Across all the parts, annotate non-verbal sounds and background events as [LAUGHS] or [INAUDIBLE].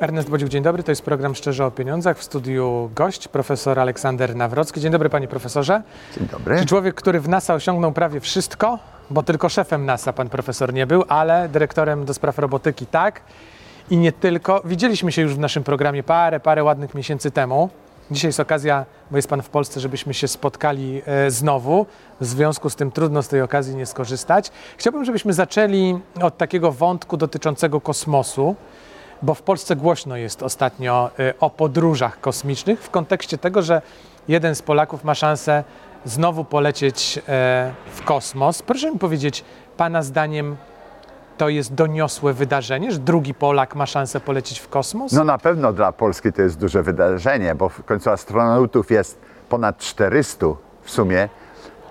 Ernest Bodziuk, dzień dobry. To jest program Szczerze o Pieniądzach. W studiu gość, profesor Aleksander Nawrocki. Dzień dobry, panie profesorze. Dzień dobry. Czy człowiek, który w NASA osiągnął prawie wszystko, bo tylko szefem NASA pan profesor nie był, ale dyrektorem do spraw robotyki tak i nie tylko. Widzieliśmy się już w naszym programie parę, parę ładnych miesięcy temu. Dzisiaj jest okazja, bo jest pan w Polsce, żebyśmy się spotkali e, znowu. W związku z tym trudno z tej okazji nie skorzystać. Chciałbym, żebyśmy zaczęli od takiego wątku dotyczącego kosmosu bo w Polsce głośno jest ostatnio y, o podróżach kosmicznych w kontekście tego, że jeden z Polaków ma szansę znowu polecieć e, w kosmos. Proszę mi powiedzieć, Pana zdaniem to jest doniosłe wydarzenie, że drugi Polak ma szansę polecieć w kosmos? No na pewno dla Polski to jest duże wydarzenie, bo w końcu astronautów jest ponad 400 w sumie,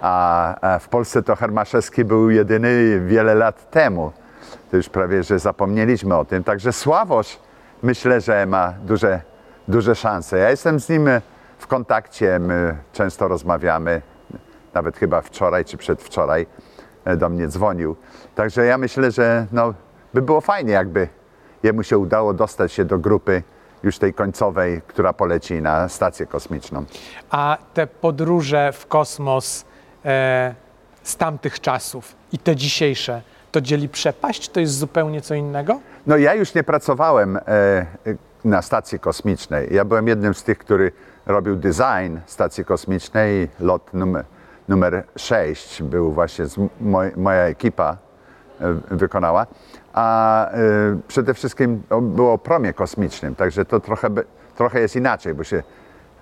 a w Polsce to Hermaszewski był jedyny wiele lat temu to już prawie, że zapomnieliśmy o tym. Także Sławosz myślę, że ma duże, duże szanse. Ja jestem z nim w kontakcie, my często rozmawiamy, nawet chyba wczoraj czy przedwczoraj e, do mnie dzwonił. Także ja myślę, że no, by było fajnie, jakby jemu się udało dostać się do grupy już tej końcowej, która poleci na stację kosmiczną. A te podróże w kosmos e, z tamtych czasów i te dzisiejsze, to dzieli przepaść? To jest zupełnie co innego? No ja już nie pracowałem e, na stacji kosmicznej. Ja byłem jednym z tych, który robił design stacji kosmicznej. Lot numer, numer 6 był właśnie moj, moja ekipa e, wykonała. A e, przede wszystkim było o promie kosmicznym, także to trochę, trochę jest inaczej, bo się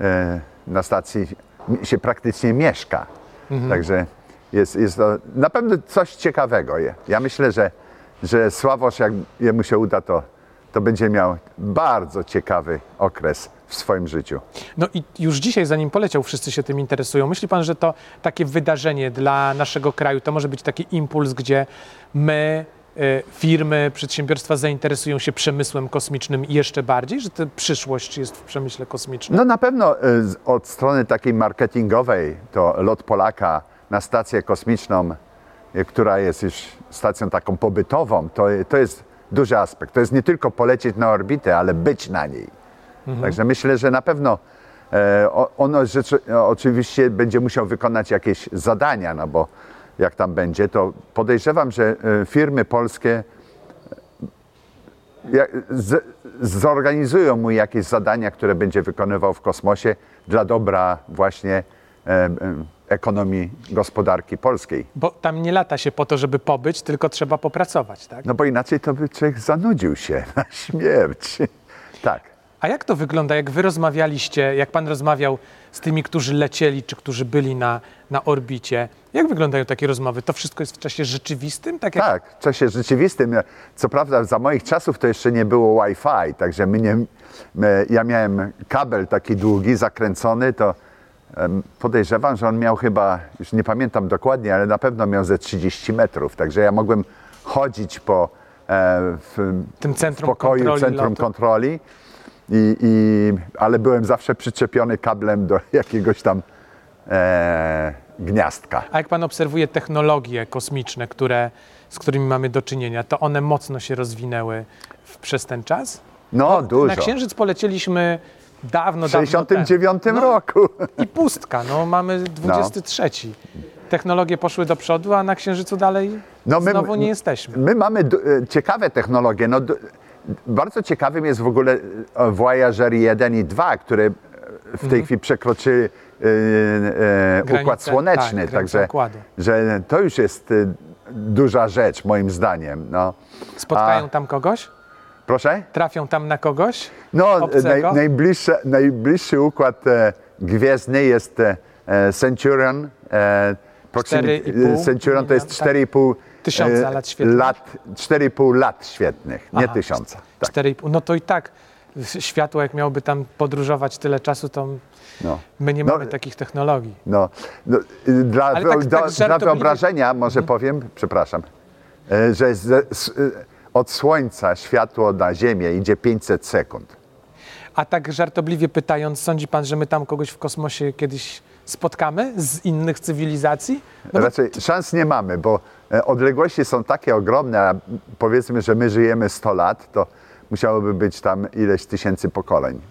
e, na stacji się praktycznie mieszka. Mhm. Także jest, jest to na pewno coś ciekawego. Ja myślę, że, że Sławosz, jak jemu się uda, to, to będzie miał bardzo ciekawy okres w swoim życiu. No i już dzisiaj, zanim poleciał, wszyscy się tym interesują. Myśli pan, że to takie wydarzenie dla naszego kraju to może być taki impuls, gdzie my, y, firmy, przedsiębiorstwa zainteresują się przemysłem kosmicznym jeszcze bardziej, że ta przyszłość jest w przemyśle kosmicznym? No na pewno y, od strony takiej marketingowej to lot Polaka na stację kosmiczną, e, która jest już stacją taką pobytową, to, to jest duży aspekt. To jest nie tylko polecieć na orbitę, ale być na niej. Mhm. Także myślę, że na pewno e, ono rzeczy, oczywiście będzie musiał wykonać jakieś zadania, no bo jak tam będzie, to podejrzewam, że e, firmy polskie z, zorganizują mu jakieś zadania, które będzie wykonywał w kosmosie dla dobra właśnie ekonomii gospodarki polskiej. Bo tam nie lata się po to, żeby pobyć, tylko trzeba popracować, tak? No bo inaczej to by człowiek zanudził się [LAUGHS] na śmierć. Tak. A jak to wygląda, jak wy rozmawialiście, jak pan rozmawiał z tymi, którzy lecieli, czy którzy byli na, na orbicie? Jak wyglądają takie rozmowy? To wszystko jest w czasie rzeczywistym? Tak, jak... tak, w czasie rzeczywistym. Co prawda za moich czasów to jeszcze nie było Wi-Fi, także my nie, my, ja miałem kabel taki długi, zakręcony, to Podejrzewam, że on miał chyba, już nie pamiętam dokładnie, ale na pewno miał ze 30 metrów, także ja mogłem chodzić po e, w, tym centrum w pokoju kontroli centrum lotu. kontroli, i, i, ale byłem zawsze przyczepiony kablem do [LAUGHS] jakiegoś tam e, gniazdka. A jak pan obserwuje technologie kosmiczne, które, z którymi mamy do czynienia, to one mocno się rozwinęły w, przez ten czas? No, Bo dużo. Na Księżyc poleciliśmy dawno, w 69 dawno roku. I pustka, no mamy 23. No. Technologie poszły do przodu, a na Księżycu dalej no my, znowu nie jesteśmy. My mamy e, ciekawe technologie. No, bardzo ciekawym jest w ogóle e, Voyager 1 i 2, które w tej mhm. chwili przekroczyły e, e, układ słoneczny. Tak, także że to już jest duża rzecz, moim zdaniem. No. Spotkają a, tam kogoś? Proszę? Trafią tam na kogoś? No, naj, najbliższy, najbliższy układ e, gwiezdny jest e, Centurion. E, Centurion to jest 4,5 tak. tysiąca lat świetnych. Lat, 4,5 lat świetnych, nie Aha, tysiąca. Tak. 4,5, no to i tak światło, jak miałoby tam podróżować tyle czasu, to no. my nie no, mamy takich technologii. No, no dla, tak, do, tak dla wyobrażenia może mhm. powiem, przepraszam, e, że z, z, od Słońca światło na Ziemię idzie 500 sekund. A tak żartobliwie pytając, sądzi pan, że my tam kogoś w kosmosie kiedyś spotkamy z innych cywilizacji? No Raczej bo... szans nie mamy, bo e, odległości są takie ogromne, a powiedzmy, że my żyjemy 100 lat, to musiałoby być tam ileś tysięcy pokoleń.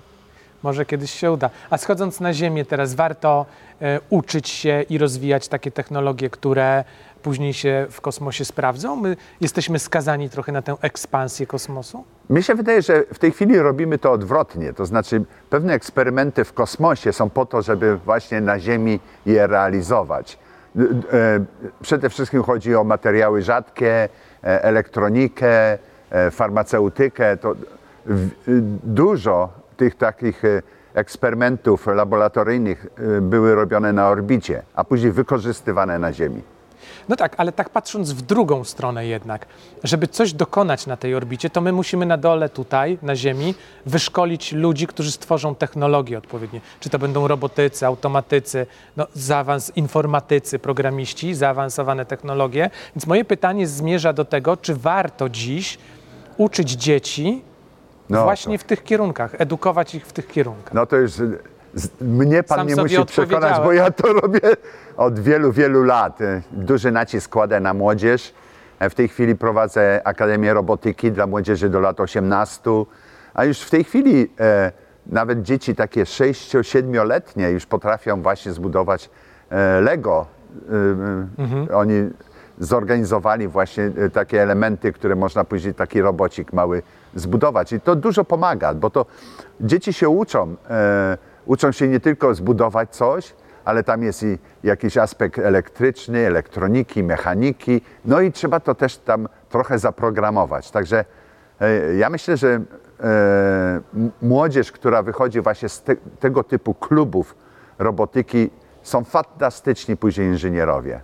Może kiedyś się uda. A schodząc na Ziemię teraz, warto e, uczyć się i rozwijać takie technologie, które później się w kosmosie sprawdzą? My jesteśmy skazani trochę na tę ekspansję kosmosu? Mi się wydaje, że w tej chwili robimy to odwrotnie. To znaczy, pewne eksperymenty w kosmosie są po to, żeby właśnie na Ziemi je realizować. E, Przede wszystkim chodzi o materiały rzadkie, e, elektronikę, e, farmaceutykę. To dużo tych takich e, eksperymentów laboratoryjnych e, były robione na orbicie, a później wykorzystywane na Ziemi. No tak, ale tak patrząc w drugą stronę jednak, żeby coś dokonać na tej orbicie, to my musimy na dole tutaj, na Ziemi, wyszkolić ludzi, którzy stworzą technologie odpowiednie. Czy to będą robotycy, automatycy, no, zaawans, informatycy, programiści, zaawansowane technologie. Więc moje pytanie zmierza do tego, czy warto dziś uczyć dzieci No, właśnie w tych kierunkach, edukować ich w tych kierunkach. No to już z- mnie pan Sam nie musi przekonać, bo ja to robię od wielu, wielu lat. Duży nacisk kładę na młodzież. E, W tej chwili prowadzę Akademię Robotyki dla młodzieży do lat 18, a już w tej chwili e, nawet dzieci takie 6-7-letnie już potrafią właśnie zbudować e, Lego. E, e, Oni zorganizowali właśnie e, takie elementy, które można później taki robocik mały zbudować. I to dużo pomaga, bo to dzieci się uczą. E, uczą się nie tylko zbudować coś, ale tam jest i jakiś aspekt elektryczny, elektroniki, mechaniki. No i trzeba to też tam trochę zaprogramować. Także e, ja myślę, że e, młodzież, która wychodzi właśnie z te, tego typu klubów robotyki, są fantastyczni później inżynierowie.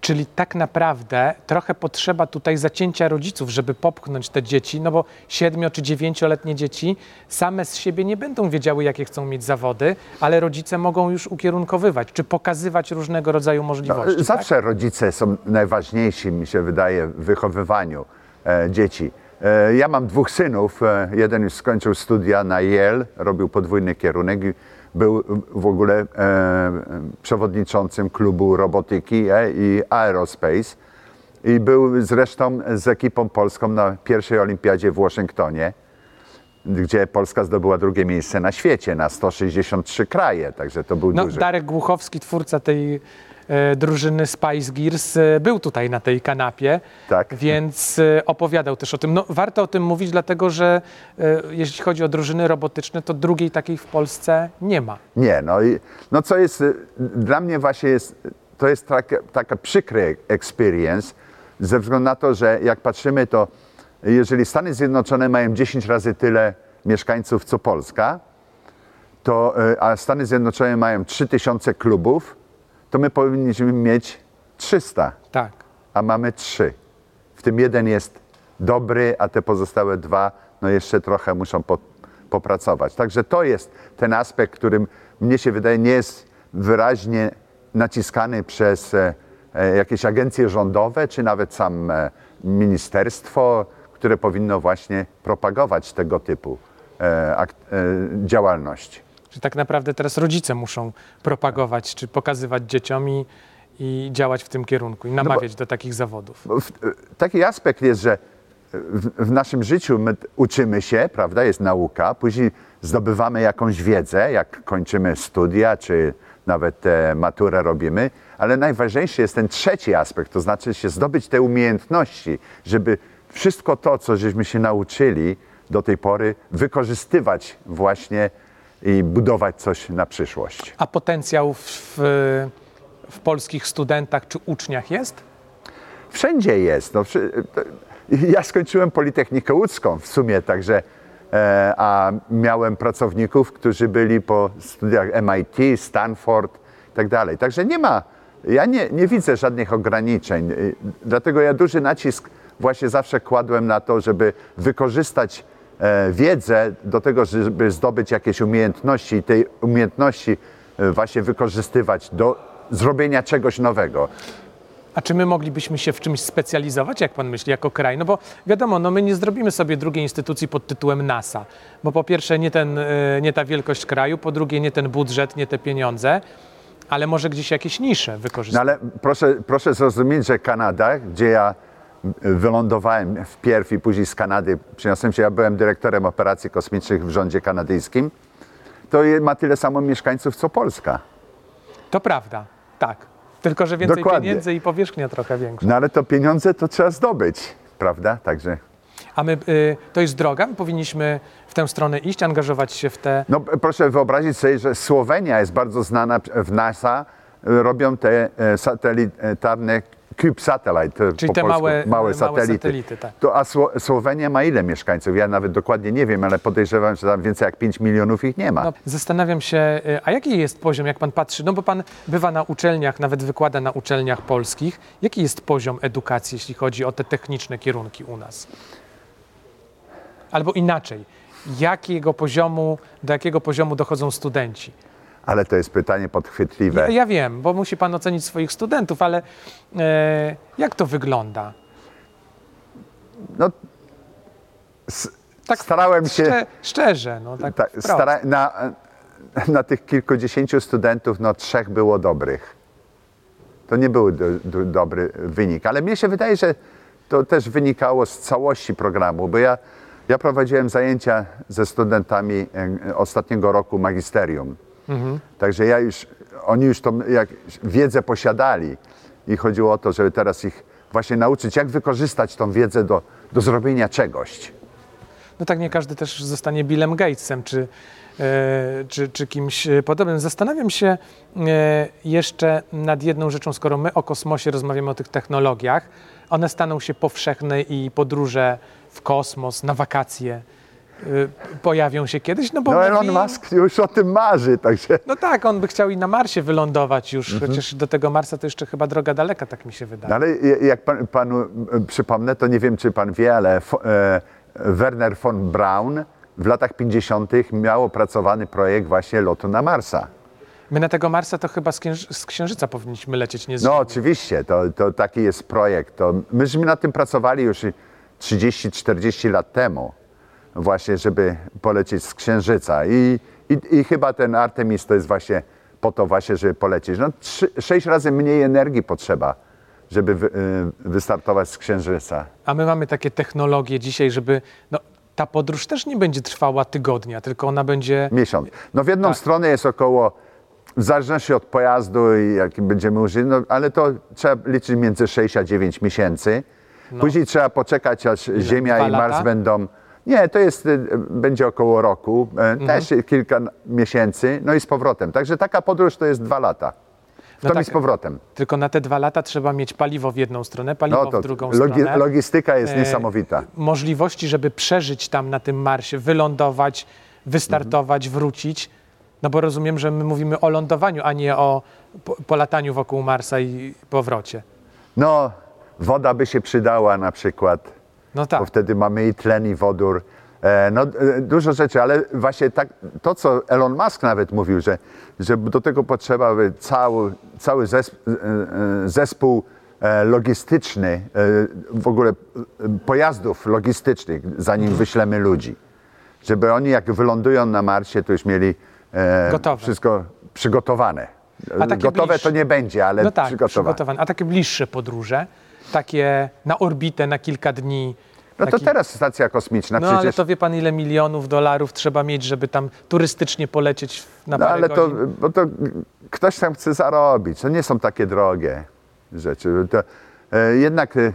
Czyli tak naprawdę trochę potrzeba tutaj zacięcia rodziców, żeby popchnąć te dzieci, no bo siedmiu czy dziewięcioletnie dzieci same z siebie nie będą wiedziały, jakie chcą mieć zawody, ale rodzice mogą już ukierunkowywać, czy pokazywać różnego rodzaju możliwości. tak? Zawsze rodzice są najważniejsi, mi się wydaje, w wychowywaniu e, dzieci. E, ja mam dwóch synów. E, jeden już skończył studia na Yale, robił podwójny kierunek był w ogóle e, przewodniczącym klubu robotyki e, i aerospace. I był zresztą z ekipą polską na pierwszej olimpiadzie w Waszyngtonie, gdzie Polska zdobyła drugie miejsce na świecie, na 163 kraje, także to był No, duży... Darek Głuchowski, twórca tej e, drużyny Spice Gears, e, był tutaj na tej kanapie, Tak. więc e, opowiadał też o tym. No, warto o tym mówić, dlatego że e, jeśli chodzi o drużyny robotyczne, to drugiej takiej w Polsce nie ma. Nie, no i no co jest, y, dla mnie właśnie jest, to jest taka, taka przykry experience, ze względu na to, że jak patrzymy, to jeżeli Stany Zjednoczone mają 10 razy tyle mieszkańców co Polska, to, y, a Stany Zjednoczone mają 3000 klubów, to my powinniśmy mieć 300, Tak. a mamy 3. W tym jeden jest dobry, a te pozostałe dwa, no jeszcze trochę muszą po, popracować. Także to jest ten aspekt, którym mnie się wydaje nie jest wyraźnie naciskany przez e, e, jakieś agencje rządowe, czy nawet sam e, ministerstwo, które powinno właśnie propagować tego typu e, e, działalność. Że tak naprawdę teraz rodzice muszą propagować, czy pokazywać dzieciom i, i działać w tym kierunku i namawiać do takich zawodów. Bo w- Taki aspekt jest, że w, w naszym życiu my uczymy się, prawda, jest nauka, później zdobywamy jakąś wiedzę, jak kończymy studia, czy nawet e, maturę robimy, ale najważniejszy jest ten trzeci aspekt, to znaczy się zdobyć te umiejętności, żeby wszystko to, co żeśmy się nauczyli do tej pory, wykorzystywać właśnie i budować coś na przyszłość. A potencjał w, w, polskich studentach czy uczniach jest? Wszędzie jest. No, ja skończyłem Politechnikę Łódzką w sumie, także e, a miałem pracowników, którzy byli po studiach MIT, Stanford i tak dalej. Także nie ma, ja nie, nie widzę żadnych ograniczeń. Dlatego ja duży nacisk właśnie zawsze kładłem na to, żeby wykorzystać e, wiedzę do tego, żeby zdobyć jakieś umiejętności i tej umiejętności e, właśnie wykorzystywać do zrobienia czegoś nowego. A czy my moglibyśmy się w czymś specjalizować, jak pan myśli, jako kraj? No bo wiadomo, no my nie zrobimy sobie drugiej instytucji pod tytułem NASA, bo po pierwsze nie, ten, y, nie ta wielkość kraju, po drugie nie ten budżet, nie te pieniądze, ale może gdzieś jakieś nisze No wykorzystać. ale proszę, proszę zrozumieć, że Kanada, gdzie ja wylądowałem wpierw i później z Kanady przyniosłem się, ja byłem dyrektorem operacji kosmicznych w rządzie kanadyjskim, to ma tyle samo mieszkańców co Polska. To prawda, tak. Tylko, że więcej Dokładnie. pieniędzy i powierzchnia trochę większa. No ale to pieniądze to trzeba zdobyć, prawda? Także, A my, y, to jest droga, my powinniśmy w tę stronę iść, angażować się w te... no proszę wyobrazić sobie, że Słowenia jest bardzo znana w NASA, robią te e, satelitarne CubeSatellite, Czyli po te polsku, małe- małe satelity. satelity, tak. To, a Sło- Słowenia ma ile mieszkańców? Ja nawet dokładnie nie wiem, ale podejrzewam, że tam więcej jak 5 milionów ich nie ma. No, zastanawiam się, y, a jaki jest poziom, jak pan patrzy, no bo pan bywa na uczelniach, nawet wykłada na uczelniach polskich. Jaki jest poziom edukacji, jeśli chodzi o te techniczne kierunki u nas? Albo inaczej, jakiego poziomu, do jakiego poziomu dochodzą studenci? Ale to jest pytanie podchwytliwe. Ja, ja wiem, bo musi pan ocenić swoich studentów, ale e, jak to wygląda? No, s- Tak starałem się. Szcze, szczerze, no tak, Tak, stara, na, na tych kilkudziesięciu studentów, no trzech było dobrych. To nie był do, do, dobry wynik, ale mnie się wydaje, że to też wynikało z całości programu, bo ja, ja prowadziłem zajęcia ze studentami e, ostatniego roku magisterium. Także ja już, oni już tą jak, wiedzę posiadali i chodziło o to, żeby teraz ich właśnie nauczyć, jak wykorzystać tą wiedzę do, do zrobienia czegoś. No tak, nie każdy też zostanie Billem Gatesem czy, e, czy, czy kimś e, podobnym. Zastanawiam się e, jeszcze nad jedną rzeczą, skoro my o kosmosie rozmawiamy o tych technologiach, one staną się powszechne i podróże w kosmos, na wakacje pojawią się kiedyś, no bo No Elon mówi- Musk już o tym marzy, także... No tak, on by chciał i na Marsie wylądować już, Mhm. chociaż do tego Marsa to jeszcze chyba droga daleka, tak mi się wydaje. No ale jak pan, panu e, przypomnę, to nie wiem, czy pan wie, ale e, Werner von Braun w latach 50. miał opracowany projekt właśnie lotu na Marsa. My na tego Marsa to chyba z, księży- z Księżyca powinniśmy lecieć, nie z No oczywiście, to, to taki jest projekt. To myśmy nad tym pracowali już i 30-40 lat temu, właśnie, żeby polecieć z Księżyca. I, i, I chyba ten Artemis to jest właśnie po to właśnie, żeby polecieć. No, trzy, sześć razy mniej energii potrzeba, żeby wy, y, wystartować z Księżyca. A my mamy takie technologie dzisiaj, żeby. No, ta podróż też nie będzie trwała tygodnia, tylko ona będzie. Miesiąc. No w jedną Tak. stronę jest około, w zależności od pojazdu i jaki będziemy użyli, no, ale to trzeba liczyć między 6 a 9 miesięcy. Później trzeba poczekać, aż Ziemia No. Dwa i Mars lata? będą... Nie, to jest, y, będzie około roku, e, Mhm. też kilka miesięcy, no i z powrotem. Także taka podróż to jest dwa lata. W No tak. z powrotem. Tylko na te dwa lata trzeba mieć paliwo w jedną stronę, paliwo No w drugą logi, stronę. logistyka jest E, niesamowita. Możliwości, żeby przeżyć tam na tym Marsie, wylądować, wystartować, Mhm. wrócić. No bo rozumiem, że my mówimy o lądowaniu, a nie o po, polataniu wokół Marsa i powrocie. No, woda by się przydała na przykład. No tak. bo wtedy mamy i tlen, i wodór. E, no, e, dużo rzeczy, ale właśnie tak, to, co Elon Musk nawet mówił, że, że do tego potrzeba by cały, cały zespół, zespół e, logistyczny, e, w ogóle e, pojazdów logistycznych, zanim wyślemy ludzi. Żeby oni, jak wylądują na Marsie, to już mieli e, Gotowe. wszystko przygotowane. A takie Gotowe bliższe- to nie będzie, ale No tak, przygotowane. przygotowane. A takie bliższe podróże, takie na orbitę na kilka dni. No to taki- teraz stacja kosmiczna No przecież. ale to wie pan, ile milionów dolarów trzeba mieć, żeby tam turystycznie polecieć na No parę ale to, bo to ktoś tam chce zarobić. To nie są takie drogie rzeczy. To, e, jednak e,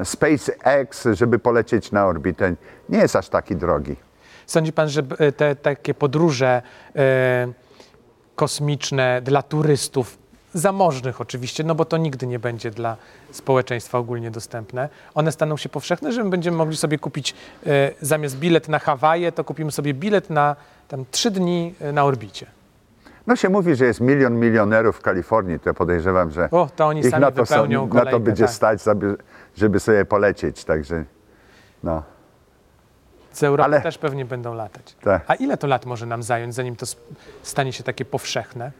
e, SpaceX, żeby polecieć na orbitę, nie jest aż taki drogi. Sądzi pan, że b- te takie podróże e, kosmiczne dla turystów, zamożnych oczywiście, no bo to nigdy nie będzie dla społeczeństwa ogólnie dostępne, one staną się powszechne, że my będziemy mogli sobie kupić e, zamiast bilet na Hawaje, to kupimy sobie bilet na tam trzy dni e, na orbicie. No się mówi, że jest milion milionerów w Kalifornii, to ja podejrzewam, że O, to oni ich sami na to, wypełnią na to będzie tak. stać, żeby- żeby sobie polecieć. Także no. Z Europy Ale- też pewnie będą latać. Tak. A ile to lat może nam zająć, zanim to sp- stanie się takie powszechne?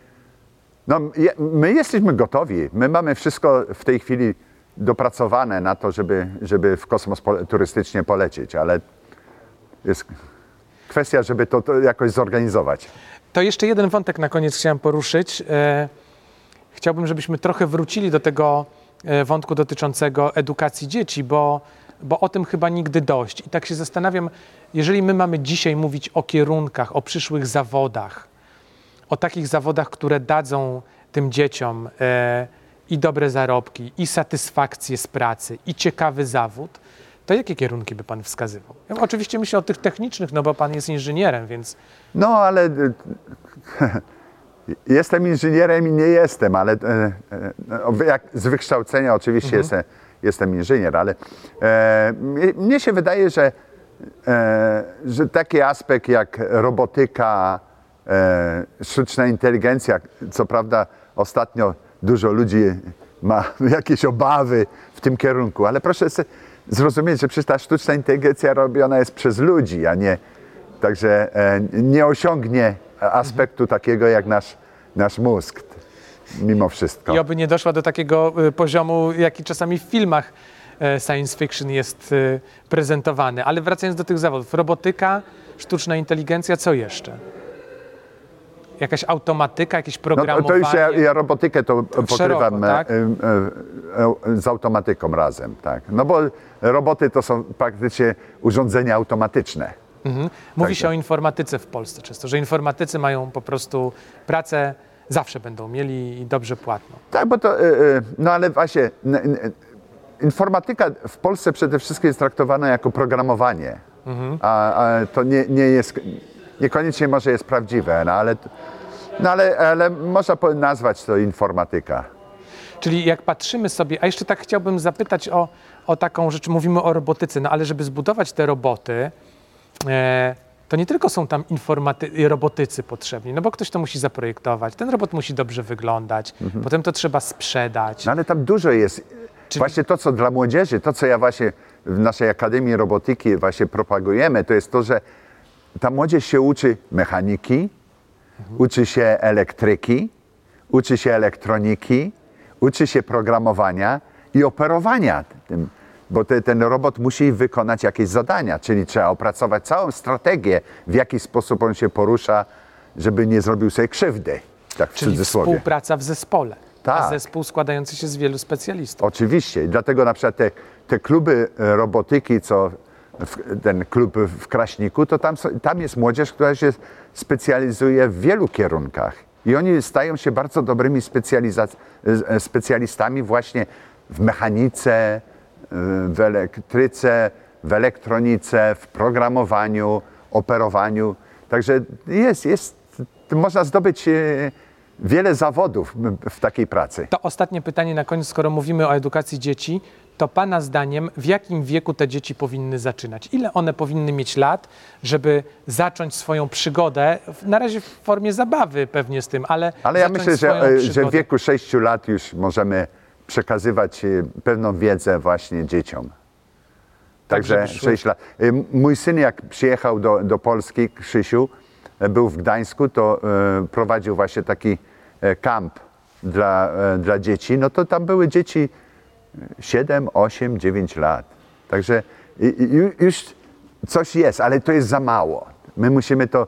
No, my jesteśmy gotowi. My mamy wszystko w tej chwili dopracowane na to, żeby, żeby w kosmos turystycznie polecieć, ale jest kwestia, żeby to, to jakoś zorganizować. To jeszcze jeden wątek na koniec chciałem poruszyć. E, chciałbym, żebyśmy trochę wrócili do tego e, wątku dotyczącego edukacji dzieci, bo, bo o tym chyba nigdy dość. I tak się zastanawiam, jeżeli my mamy dzisiaj mówić o kierunkach, o przyszłych zawodach, o takich zawodach, które dadzą tym dzieciom e, i dobre zarobki, i satysfakcję z pracy, i ciekawy zawód, to jakie kierunki by Pan wskazywał? Ja oczywiście myślę o tych technicznych, no bo Pan jest inżynierem, więc No ale e, [LAUGHS] jestem inżynierem i nie jestem, ale e, e, jak z wykształcenia oczywiście jestem, jestem inżynier, ale e, mnie- mnie się wydaje, że, e, że taki aspekt jak robotyka, e, sztuczna inteligencja, co prawda ostatnio dużo ludzi ma [LAUGHS] jakieś obawy w tym kierunku, ale proszę zrozumieć, że przecież ta sztuczna inteligencja robiona jest przez ludzi, a nie Także e, nie osiągnie aspektu takiego jak nasz, nasz mózg, mimo wszystko. i oby nie doszła do takiego y, poziomu, jaki czasami w filmach e, science fiction jest y, prezentowany. Ale wracając do tych zawodów, robotyka, sztuczna inteligencja, co jeszcze? Jakaś automatyka, jakieś No, programowanie? to już ja, ja robotykę to pokrywam tak? e, e, e, z automatyką razem. Tak. No bo roboty to są praktycznie urządzenia automatyczne. Mhm. Mówi Także. się o informatyce w Polsce często, że informatycy mają po prostu pracę, zawsze będą mieli i dobrze płatną. Tak, bo to, no ale właśnie, informatyka w Polsce przede wszystkim jest traktowana jako programowanie, a, a to nie, nie jest, niekoniecznie może jest prawdziwe, no ale, no ale, ale można nazwać to informatyka. Czyli jak patrzymy sobie, a jeszcze tak chciałbym zapytać o, o taką rzecz, mówimy o robotyce, no ale żeby zbudować te roboty, e, to nie tylko są tam informaty, robotycy potrzebni, no bo ktoś to musi zaprojektować, ten robot musi dobrze wyglądać, potem to trzeba sprzedać. No ale tam dużo jest. Czyli- Właśnie to, co dla młodzieży, to, co ja właśnie w naszej Akademii Robotyki właśnie propagujemy, to jest to, że ta młodzież się uczy mechaniki, uczy się elektryki, uczy się elektroniki, uczy się programowania i operowania tym, bo te, ten robot musi wykonać jakieś zadania, czyli trzeba opracować całą strategię, w jaki sposób on się porusza, żeby nie zrobił sobie krzywdy, tak w Czyli cudzysłowie. współpraca w zespole, a Tak. zespół składający się z wielu specjalistów. Oczywiście. Dlatego na przykład te, te kluby robotyki, co w, ten klub w Kraśniku, to tam, tam jest młodzież, która się specjalizuje w wielu kierunkach. I oni stają się bardzo dobrymi e, specjalistami właśnie w mechanice, e, w elektryce, w elektronice, w programowaniu, operowaniu. Także jest, jest, można zdobyć e, wiele zawodów w takiej pracy. To ostatnie pytanie na koniec, skoro mówimy o edukacji dzieci, to Pana zdaniem w jakim wieku te dzieci powinny zaczynać? Ile one powinny mieć lat, żeby zacząć swoją przygodę, na razie w formie zabawy pewnie z tym, ale Ale ja myślę, że, e, że w wieku 6 lat już możemy przekazywać e, pewną wiedzę właśnie dzieciom. Także żeby szły- 6 lat. E, Mój syn jak przyjechał do, do Polski, Krzysiu, był w Gdańsku, to prowadził właśnie taki kamp dla, dla dzieci. No to tam były dzieci 7, 8, 9 lat. Także już coś jest, ale to jest za mało. My musimy to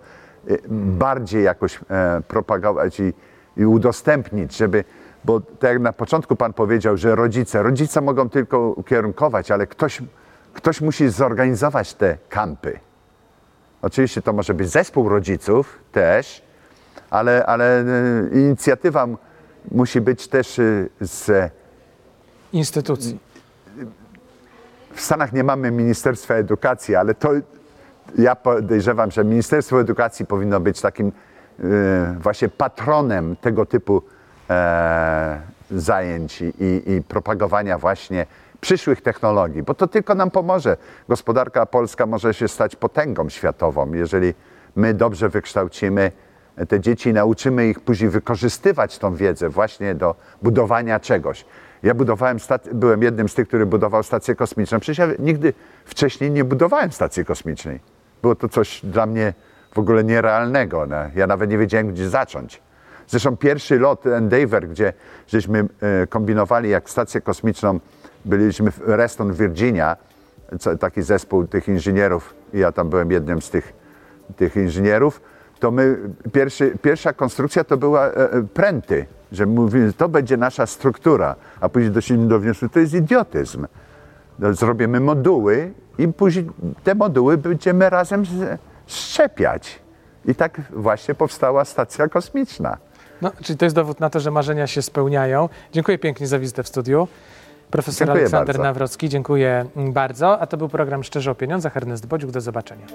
e, bardziej jakoś e, propagować i, i udostępnić, żeby, bo tak jak na początku Pan powiedział, że rodzice, rodzice mogą tylko ukierunkować, ale ktoś, ktoś musi zorganizować te kampy. Oczywiście to może być zespół rodziców też, ale, ale e, inicjatywa musi być też e, z Instytucji. W Stanach nie mamy Ministerstwa Edukacji, ale to ja podejrzewam, że Ministerstwo Edukacji powinno być takim e, właśnie patronem tego typu e, zajęć i, i propagowania właśnie przyszłych technologii, bo to tylko nam pomoże. Gospodarka polska może się stać potęgą światową, jeżeli my dobrze wykształcimy te dzieci, nauczymy ich później wykorzystywać tą wiedzę właśnie do budowania czegoś. Ja budowałem, byłem jednym z tych, który budował stację kosmiczną. Przecież ja nigdy wcześniej nie budowałem stacji kosmicznej. Było to coś dla mnie w ogóle nierealnego. No. Ja nawet nie wiedziałem, gdzie zacząć. Zresztą pierwszy lot Endeavour, gdzie żeśmy e, kombinowali jak stację kosmiczną, byliśmy w Reston, Virginia, taki zespół tych inżynierów, ja tam byłem jednym z tych, tych inżynierów, to my, pierwszy, pierwsza konstrukcja to była e, e, pręty że mówimy, to będzie nasza struktura, a później doszliśmy do wniosku, to jest idiotyzm. No, Zrobimy moduły i później te moduły będziemy razem szczepiać. I tak właśnie powstała stacja kosmiczna. No, czyli to jest dowód na to, że marzenia się spełniają. Dziękuję pięknie za wizytę w studiu. Profesor Dziękuję Aleksander bardzo. Nawrocki, dziękuję mm, bardzo. A to był program Szczerze o Pieniądzach. Ernest Bodziuk, do zobaczenia.